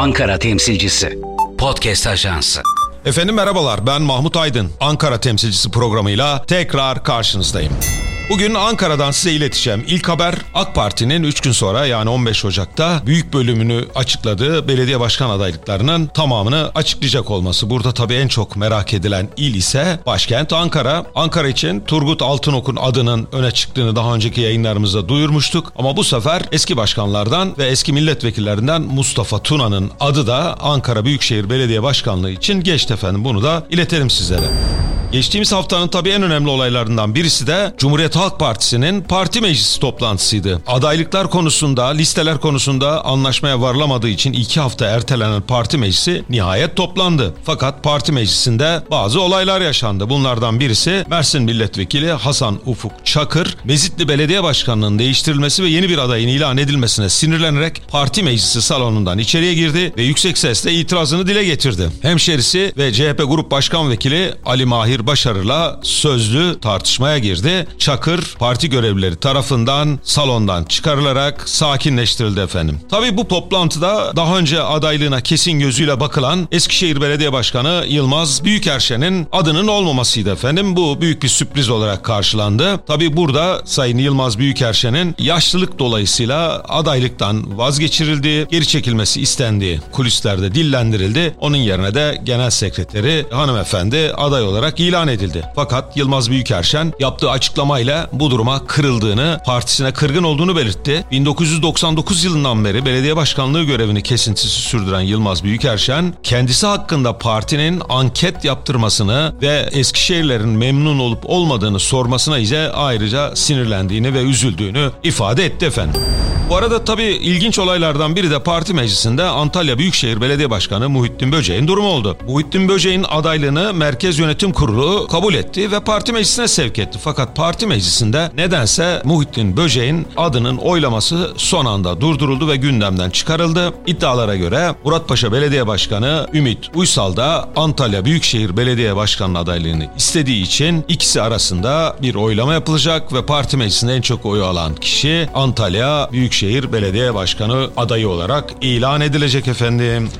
Ankara temsilcisi. Podcast Ajansı. Efendim merhabalar ben Mahmut Aydın. Ankara temsilcisi programıyla tekrar karşınızdayım. Bugün Ankara'dan size ileteceğim. İlk haber AK Parti'nin 3 gün sonra yani 15 Ocak'ta büyük bölümünü açıkladığı belediye başkan adaylıklarının tamamını açıklayacak olması. Burada tabii en çok merak edilen il ise başkent Ankara. Ankara için Turgut Altınok'un adının öne çıktığını daha önceki yayınlarımızda duyurmuştuk. Ama bu sefer eski başkanlardan ve eski milletvekillerinden Mustafa Tuna'nın adı da Ankara Büyükşehir Belediye Başkanlığı için geçti efendim. Bunu da iletelim sizlere. Geçtiğimiz haftanın tabii en önemli olaylarından birisi de Cumhuriyet Halk Partisi'nin parti meclisi toplantısıydı. Adaylıklar konusunda, listeler konusunda anlaşmaya varılamadığı için iki hafta ertelenen parti meclisi nihayet toplandı. Fakat parti meclisinde bazı olaylar yaşandı. Bunlardan birisi Mersin Milletvekili Hasan Ufuk Çakır, Mezitli Belediye Başkanlığı'nın değiştirilmesi ve yeni bir adayın ilan edilmesine sinirlenerek parti meclisi salonundan içeriye girdi ve yüksek sesle itirazını dile getirdi. Hemşerisi ve CHP Grup Başkan Vekili Ali Mahir bir başarıyla sözlü tartışmaya girdi. Çakır parti görevlileri tarafından salondan çıkarılarak sakinleştirildi efendim. Tabii bu toplantıda daha önce adaylığına kesin gözüyle bakılan Eskişehir Belediye Başkanı Yılmaz Büyükerşen'in adının olmamasıydı efendim. Bu büyük bir sürpriz olarak karşılandı. Tabii burada Sayın Yılmaz Büyükerşen'in yaşlılık dolayısıyla adaylıktan vazgeçirildiği, geri çekilmesi istendiği kulislerde dillendirildi. Onun yerine de Genel Sekreteri hanımefendi aday olarak ilan edildi. Fakat Yılmaz Büyükerşen yaptığı açıklamayla bu duruma kırıldığını, partisine kırgın olduğunu belirtti. 1999 yılından beri belediye başkanlığı görevini kesintisiz sürdüren Yılmaz Büyükerşen, kendisi hakkında partinin anket yaptırmasını ve Eskişehirlerin memnun olup olmadığını sormasına ise ayrıca sinirlendiğini ve üzüldüğünü ifade etti efendim. Bu arada tabii ilginç olaylardan biri de parti meclisinde Antalya Büyükşehir Belediye Başkanı Muhittin Böceğin durumu oldu. Muhittin Böceğin adaylığını Merkez Yönetim Kurulu kabul etti ve parti meclisine sevk etti. Fakat parti meclisinde nedense Muhittin Böceğin adının oylaması son anda durduruldu ve gündemden çıkarıldı. İddialara göre Muratpaşa Belediye Başkanı Ümit Uysal da Antalya Büyükşehir Belediye Başkanı adaylığını istediği için ikisi arasında bir oylama yapılacak ve parti meclisinde en çok oyu alan kişi Antalya Büyükşehir Belediye Başkanı adayı olarak ilan edilecek efendim.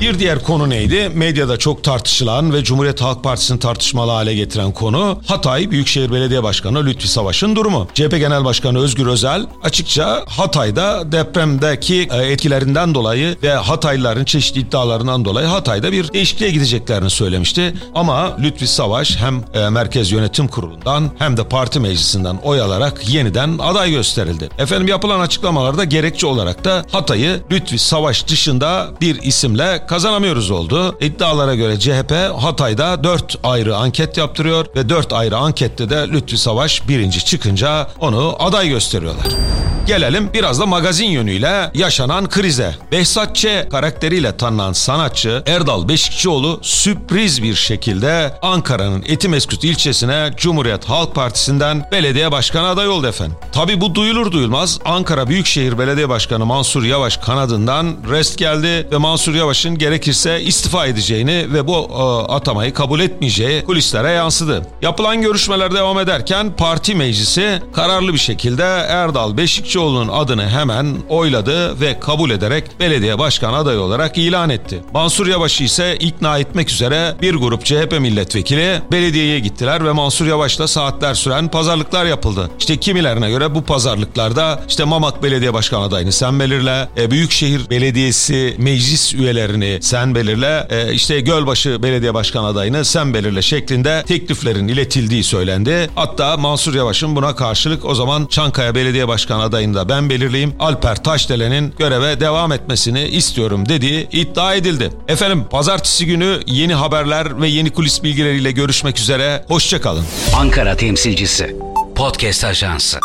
Bir diğer konu neydi? Medyada çok tartışılan ve Cumhuriyet Halk Partisi'ni tartışmalı hale getiren konu Hatay Büyükşehir Belediye Başkanı Lütfi Savaş'ın durumu. CHP Genel Başkanı Özgür Özel açıkça Hatay'da depremdeki e, etkilerinden dolayı ve Hataylıların çeşitli iddialarından dolayı Hatay'da bir değişikliğe gideceklerini söylemişti. Ama Lütfi Savaş hem e, Merkez Yönetim Kurulu'ndan hem de parti meclisinden oy alarak yeniden aday gösterildi. Efendim yapılan açıklamalarda gerekçe olarak da Hatay'ı Lütfi Savaş dışında bir isimle kazanamıyoruz oldu. İddialara göre CHP Hatay'da 4 ayrı anket yaptırıyor ve 4 ayrı ankette de Lütfi Savaş birinci çıkınca onu aday gösteriyorlar. Gelelim biraz da magazin yönüyle yaşanan krize. Behzat Ç. karakteriyle tanınan sanatçı Erdal Beşikçioğlu sürpriz bir şekilde Ankara'nın Etimeskut ilçesine Cumhuriyet Halk Partisi'nden belediye başkanı aday oldu efendim. Tabi bu duyulur duyulmaz Ankara Büyükşehir Belediye Başkanı Mansur Yavaş kanadından rest geldi ve Mansur Yavaş'ın gerekirse istifa edeceğini ve bu e, atamayı kabul etmeyeceği kulislere yansıdı. Yapılan görüşmeler devam ederken parti meclisi kararlı bir şekilde Erdal Beşikçioğlu'nun adını hemen oyladı ve kabul ederek belediye başkan adayı olarak ilan etti. Mansur Yavaş'ı ise ikna etmek üzere bir grup CHP milletvekili belediyeye gittiler ve Mansur Yavaş'la saatler süren pazarlıklar yapıldı. İşte kimilerine göre bu pazarlıklarda işte Mamak Belediye Başkan adayını sen belirle, e, Büyükşehir Belediyesi meclis üyelerini sen belirle, e, işte Gölbaşı Belediye Başkan adayını sen belirle şeklinde tekliflerin iletildiği söylendi. Hatta Mansur Yavaş'ın buna karşılık o zaman Çankaya Belediye Başkan adayını da ben belirleyeyim. Alper Taşdelen'in göreve devam etmesini istiyorum dediği iddia edildi. Efendim pazartesi günü yeni haberler ve yeni kulis bilgileriyle görüşmek üzere. Hoşçakalın. Ankara temsilcisi. Podcast Ajansı.